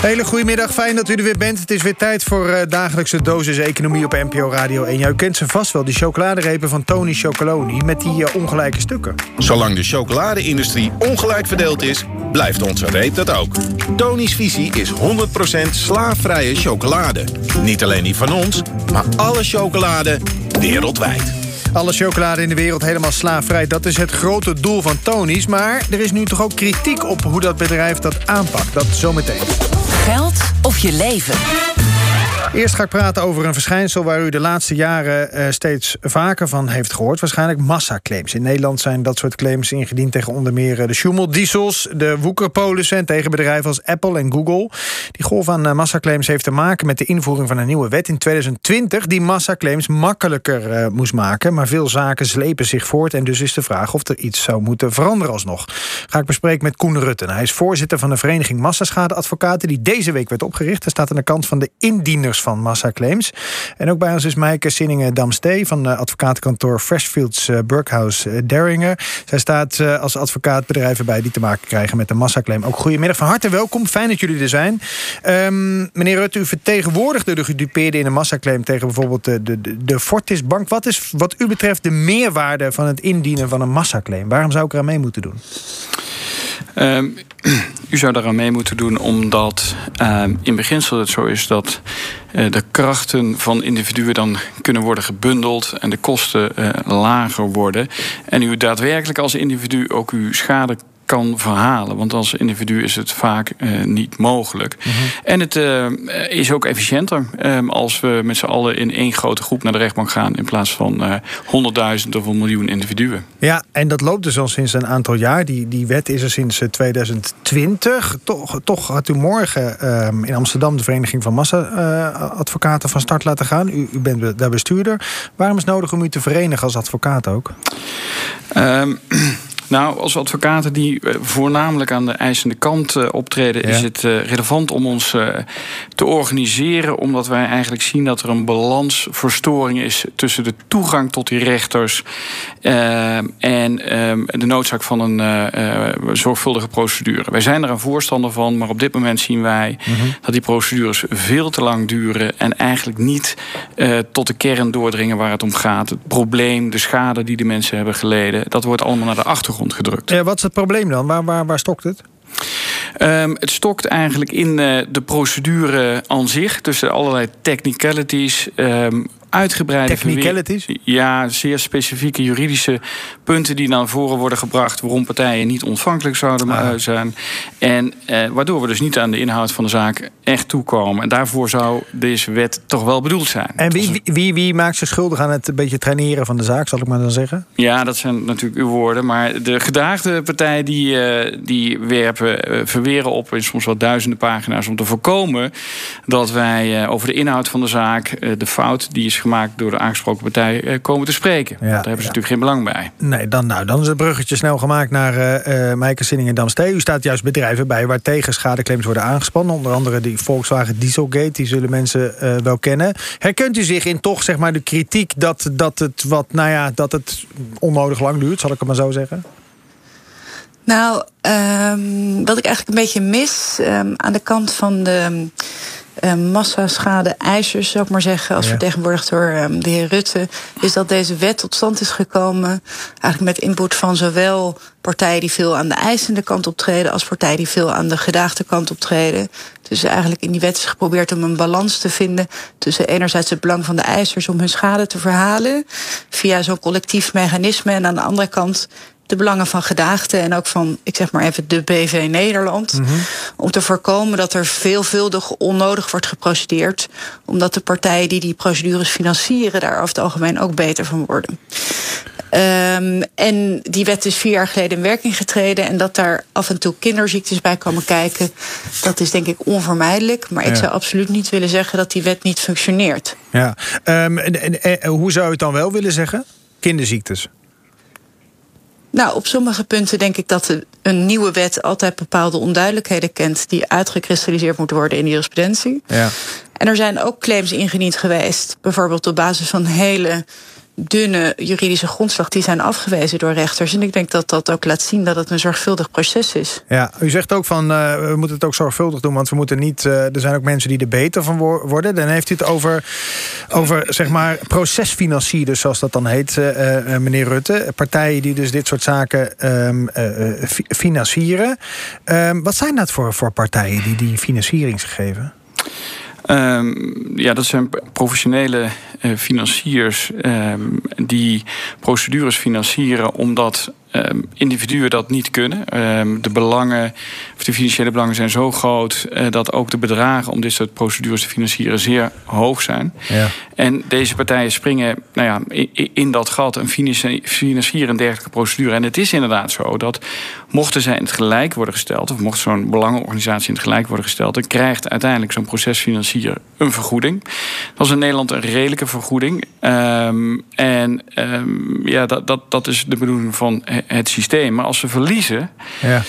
Hele goedemiddag, fijn dat u er weer bent. Het is weer tijd voor uh, dagelijkse dosis economie op NPO Radio 1. Ja, u kent ze vast wel, die chocoladerepen van Tony Chocoloni... met die uh, ongelijke stukken. Zolang de chocolade-industrie ongelijk verdeeld is, blijft onze reep dat ook. Tony's visie is 100% slaafvrije chocolade. Niet alleen die van ons, maar alle chocolade wereldwijd. Alle chocolade in de wereld helemaal slaafvrij. Dat is het grote doel van Tony's. Maar er is nu toch ook kritiek op hoe dat bedrijf dat aanpakt. Dat zometeen. Geld of je leven. Eerst ga ik praten over een verschijnsel waar u de laatste jaren uh, steeds vaker van heeft gehoord. Waarschijnlijk massaclaims. In Nederland zijn dat soort claims ingediend tegen onder meer de Schumel-diesels, de Woekerpolissen en tegen bedrijven als Apple en Google. Die golf aan uh, massaclaims heeft te maken met de invoering van een nieuwe wet in 2020 die massaclaims makkelijker moest maken. Maar veel zaken slepen zich voort en dus is de vraag of er iets zou moeten veranderen alsnog. Ga ik bespreken met Koen Rutten. Hij is voorzitter van de vereniging Massaschadeadvocaten die deze week werd opgericht. Hij staat aan de kant van de indieners van massaclaims. En ook bij ons is Maaike Sinningen-Damstee van advocatenkantoor Freshfields uh, Burkhouse uh, Derringer. Zij staat als advocaat bedrijven bij die te maken krijgen met een massaclaim. Ook goedemiddag, van harte welkom. Fijn dat jullie er zijn. Um, meneer Rutte, u vertegenwoordigde de gedupeerden in een massaclaim tegen bijvoorbeeld de, de, de Fortis Bank. Wat is wat u betreft de meerwaarde van het indienen van een massaclaim? Waarom zou ik eraan mee moeten doen? Um, u zou daaraan mee moeten doen omdat um, in beginsel het zo is dat uh, de krachten van individuen dan kunnen worden gebundeld en de kosten uh, lager worden. En u daadwerkelijk als individu ook uw schade kan verhalen. Want als individu is het vaak uh, niet mogelijk. Mm -hmm. En het uh, is ook efficiënter um, als we met z'n allen in één grote groep naar de rechtbank gaan... in plaats van uh, honderdduizend of een miljoen individuen. Ja, en dat loopt dus al sinds een aantal jaar. Die, die wet is er sinds 2020. Toch, toch had u morgen um, in Amsterdam de Vereniging van Massa-advocaten van start laten gaan. U, u bent daar bestuurder. Waarom is het nodig om u te verenigen als advocaat ook? Um, Nou, als advocaten die uh, voornamelijk aan de eisende kant uh, optreden, ja. is het uh, relevant om ons te organiseren, omdat wij eigenlijk zien dat er een balansverstoring is tussen de toegang tot die rechters en de noodzaak van een zorgvuldige procedure. Wij zijn er een voorstander van, maar op dit moment zien wij mm -hmm. dat die procedures veel te lang duren en eigenlijk niet tot de kern doordringen waar het om gaat. Het probleem, de schade die de mensen hebben geleden, dat wordt allemaal naar de achtergrond gedrukt. Ja, wat is het probleem dan? Waar, waar, waar stokt het? Um, het stokt eigenlijk in uh, de procedure aan zich, tussen allerlei technicalities. Um, uitgebreide technicalities? Ja, zeer specifieke juridische punten die naar voren worden gebracht waarom partijen niet ontvankelijk zouden ah. zijn. En eh, waardoor we dus niet aan de inhoud van de zaak echt toekomen. En daarvoor zou deze wet toch wel bedoeld zijn. En wie, wie, wie, wie maakt zich schuldig aan het een beetje traineren van de zaak, zal ik maar dan zeggen? Ja, dat zijn natuurlijk uw woorden. Maar de gedaagde partijen die, uh, die werpen, uh, verweren op in soms wel duizenden pagina's om te voorkomen dat wij uh, over de inhoud van de zaak, de fout die is gemaakt door de aangesproken partij komen te spreken. Ja, Daar hebben ze ja. natuurlijk geen belang bij. Nee, dan, nou, dan is het bruggetje snel gemaakt naar uh, Meike Sinning en Damstee. U staat juist bedrijven bij waar tegen schadeclaims worden aangespannen. Onder andere die Volkswagen Dieselgate, die zullen mensen uh, wel kennen. Herkent u zich in toch zeg maar de kritiek dat, dat, het, wat, nou ja, dat het onnodig lang duurt, zal ik het maar zo zeggen? Nou, um, wat ik eigenlijk een beetje mis um, aan de kant van de massaschade-eisers, zou ik maar zeggen, als ja. vertegenwoordigd door um, de heer Rutte, is dat deze wet tot stand is gekomen. Eigenlijk met input van zowel partijen die veel aan de eisende kant optreden, als partijen die veel aan de gedaagde kant optreden. Dus eigenlijk in die wet is geprobeerd om een balans te vinden tussen enerzijds het belang van de eisers om hun schade te verhalen via zo'n collectief mechanisme en aan de andere kant de belangen van gedaagden en ook van, ik zeg maar even, de BV Nederland. Mm -hmm. Om te voorkomen dat er veelvuldig onnodig wordt geprocedeerd. Omdat de partijen die die procedures financieren daar over het algemeen ook beter van worden. Um, en die wet is vier jaar geleden in werking getreden. En dat daar af en toe kinderziektes bij komen kijken, dat is denk ik onvermijdelijk. Maar ja. ik zou absoluut niet willen zeggen dat die wet niet functioneert. Ja, um, en, en, en, hoe zou je het dan wel willen zeggen? Kinderziektes. Nou, op sommige punten denk ik dat een nieuwe wet altijd bepaalde onduidelijkheden kent die uitgekristalliseerd moeten worden in de jurisprudentie. Ja. En er zijn ook claims ingediend geweest, bijvoorbeeld op basis van hele dunne juridische grondslag die zijn afgewezen door rechters. En ik denk dat dat ook laat zien dat het een zorgvuldig proces is. Ja, u zegt ook van uh, we moeten het ook zorgvuldig doen, want we moeten niet. Uh, er zijn ook mensen die er beter van worden. Dan heeft u het over, over zeg maar procesfinancierders, zoals dat dan heet, uh, meneer Rutte. Partijen die dus dit soort zaken um, financieren. Um, wat zijn dat voor, voor partijen die die financiering geven? Um, ja, dat zijn professionele uh, financiers um, die procedures financieren omdat um, individuen dat niet kunnen. Um, de belangen, of de financiële belangen zijn zo groot uh, dat ook de bedragen om dit soort procedures te financieren zeer hoog zijn. Ja. En deze partijen springen nou ja, in, in dat gat en financieren een dergelijke procedure. En het is inderdaad zo dat mochten zij in het gelijk worden gesteld, of mocht zo'n belangenorganisatie in het gelijk worden gesteld, dan krijgt uiteindelijk zo'n procesfinancier een vergoeding. Dat is in Nederland een redelijke vergoeding. Um, en ja, dat, dat, dat is de bedoeling van het systeem. Maar als ze verliezen, ja.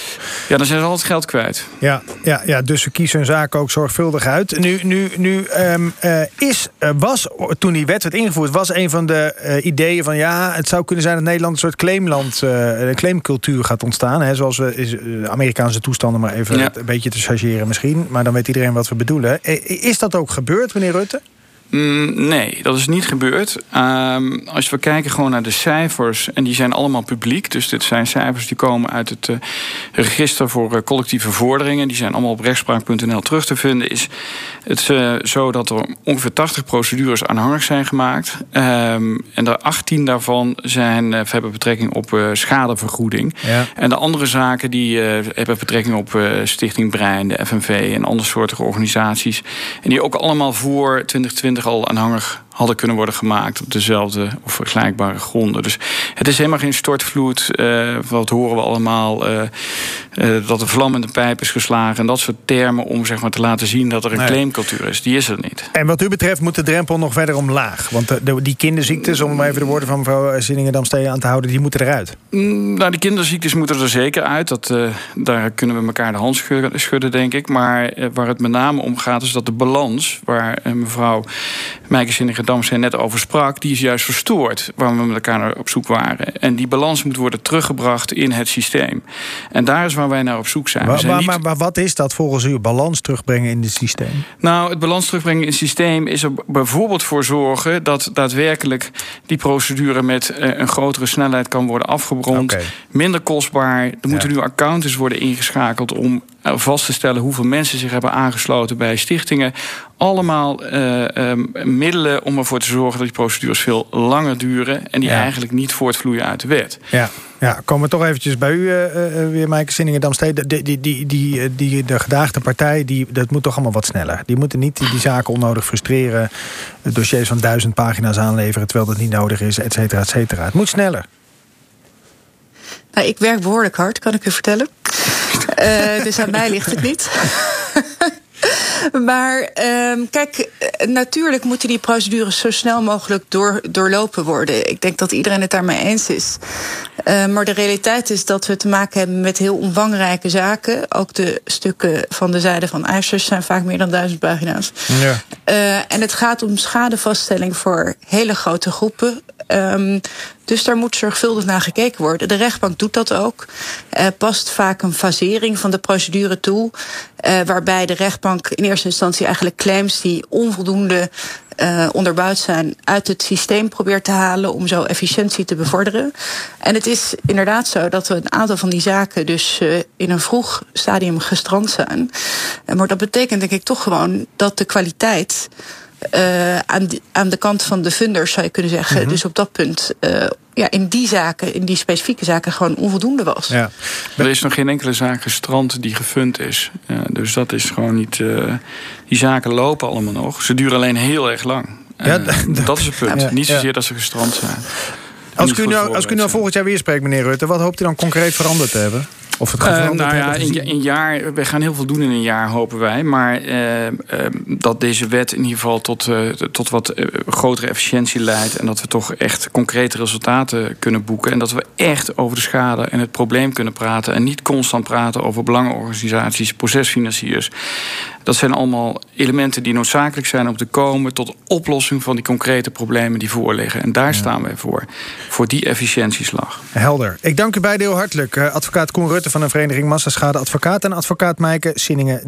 Ja, dan zijn ze al het geld kwijt. Ja, ja, ja, dus ze kiezen hun zaken ook zorgvuldig uit. Nu, nu, nu um, uh, is, was, toen die wet werd ingevoerd, was een van de uh, ideeën van ja, het zou kunnen zijn dat Nederland een soort claimland, een claimcultuur gaat ontstaan. Hè, zoals we is, Amerikaanse toestanden maar even ja. een beetje te chargeren misschien. Maar dan weet iedereen wat we bedoelen. Is dat ook gebeurd, meneer Rutte? Mm, nee, dat is niet gebeurd. Um, als we kijken gewoon naar de cijfers, en die zijn allemaal publiek. Dus dit zijn cijfers die komen uit het uh, register voor uh, collectieve vorderingen. Die zijn allemaal op rechtspraak.nl terug te vinden. Is het uh, zo dat er ongeveer 80 procedures aanhangig zijn gemaakt. Um, en er 18 daarvan zijn, hebben betrekking op schadevergoeding. Ja. En de andere zaken die hebben betrekking op Stichting Brein, de FNV en andere soorten organisaties. En die ook allemaal voor 2020 al aanhangig hadden kunnen worden gemaakt op dezelfde of vergelijkbare gronden. Dus het is helemaal geen stortvloed. Uh, wat horen we allemaal? Uh, uh, dat de vlammende pijp is geslagen. En dat soort termen om zeg maar, te laten zien dat er een nee. claimcultuur is. Die is er niet. En wat u betreft moet de drempel nog verder omlaag. Want de, de, die kinderziektes, om even de woorden van mevrouw Zinningendam aan te houden, die moeten eruit. Mm, nou, die kinderziektes moeten er zeker uit. Dat, daar kunnen we elkaar de hand schudden, schudden denk ik. Maar waar het met name om gaat, is dat de balans, waar mevrouw Meijke Zinningendam Damse net over sprak, die is juist verstoord waar we met elkaar naar op zoek waren. En die balans moet worden teruggebracht in het systeem. En daar is waar wij naar op zoek zijn. Maar, zijn maar, niet... maar, wat is dat volgens u, balans terugbrengen in het systeem? Nou, het balans terugbrengen in het systeem is er bijvoorbeeld voor zorgen dat daadwerkelijk die procedure met eh, een grotere snelheid kan worden afgerond. Okay. Minder kostbaar. Er moeten ja. nu accountants worden ingeschakeld om vast te stellen hoeveel mensen zich hebben aangesloten bij stichtingen. Allemaal uh, uh, middelen om ervoor te zorgen dat die procedures veel langer duren en die ja. eigenlijk niet voortvloeien uit de wet. Ja. Ja, komen we toch eventjes bij u uh, weer, Maaike Zinningen-Damstede. Die, die, die, die, die, de gedaagde partij, die, dat moet toch allemaal wat sneller. Die moeten niet die, die zaken onnodig frustreren. Dossiers van duizend pagina's aanleveren... terwijl dat niet nodig is, et cetera, et cetera. Het moet sneller. Nou, ik werk behoorlijk hard, kan ik u vertellen. uh, dus aan mij ligt het niet. Maar um, kijk, natuurlijk moeten die procedures zo snel mogelijk door, doorlopen worden. Ik denk dat iedereen het daarmee eens is. Uh, maar de realiteit is dat we te maken hebben met heel omvangrijke zaken. Ook de stukken van de zijde van eisers zijn vaak meer dan duizend pagina's. Ja. Uh, en het gaat om schadevaststelling voor hele grote groepen. Um, dus daar moet zorgvuldig naar gekeken worden. De rechtbank doet dat ook. Uh, past vaak een fasering van de procedure toe. Uh, waarbij de rechtbank in eerste instantie eigenlijk claims die onvoldoende uh, onderbouwd zijn uit het systeem probeert te halen om zo efficiëntie te bevorderen. En het is inderdaad zo dat we een aantal van die zaken dus in een vroeg stadium gestrand zijn. Maar dat betekent denk ik toch gewoon dat de kwaliteit uh, aan, de, aan de kant van de funders, zou je kunnen zeggen. Mm -hmm. Dus op dat punt, uh, ja, in die zaken, in die specifieke zaken, gewoon onvoldoende was. Ja. Er is nog geen enkele zaak gestrand die gefund is. Uh, dus dat is gewoon niet. die zaken lopen allemaal nog. Ze duren alleen heel erg lang. Ja, dat is het punt. Ja, niet zozeer ja. dat ze gestrand zijn. Als ik, u nou, als ik u nou volgend jaar weer spreekt, meneer Rutte, wat hoopt u dan concreet veranderd te hebben? Of het uh, nou ja, in een jaar, we gaan heel veel doen in een jaar, hopen wij. Maar uh, uh, dat deze wet in ieder geval tot, tot wat grotere efficiëntie leidt. En dat we toch echt concrete resultaten kunnen boeken. En dat we echt over de schade en het probleem kunnen praten. En niet constant praten over belangenorganisaties, procesfinanciers. Dat zijn allemaal elementen die noodzakelijk zijn om te komen tot oplossing van die concrete problemen die voorliggen. En daar staan wij voor. Voor die efficiëntieslag. Helder. Ik dank u beiden heel hartelijk. advocaat Koen Rutte van de Vereniging Massaschade Advocaat en advocaat Meike Sinningen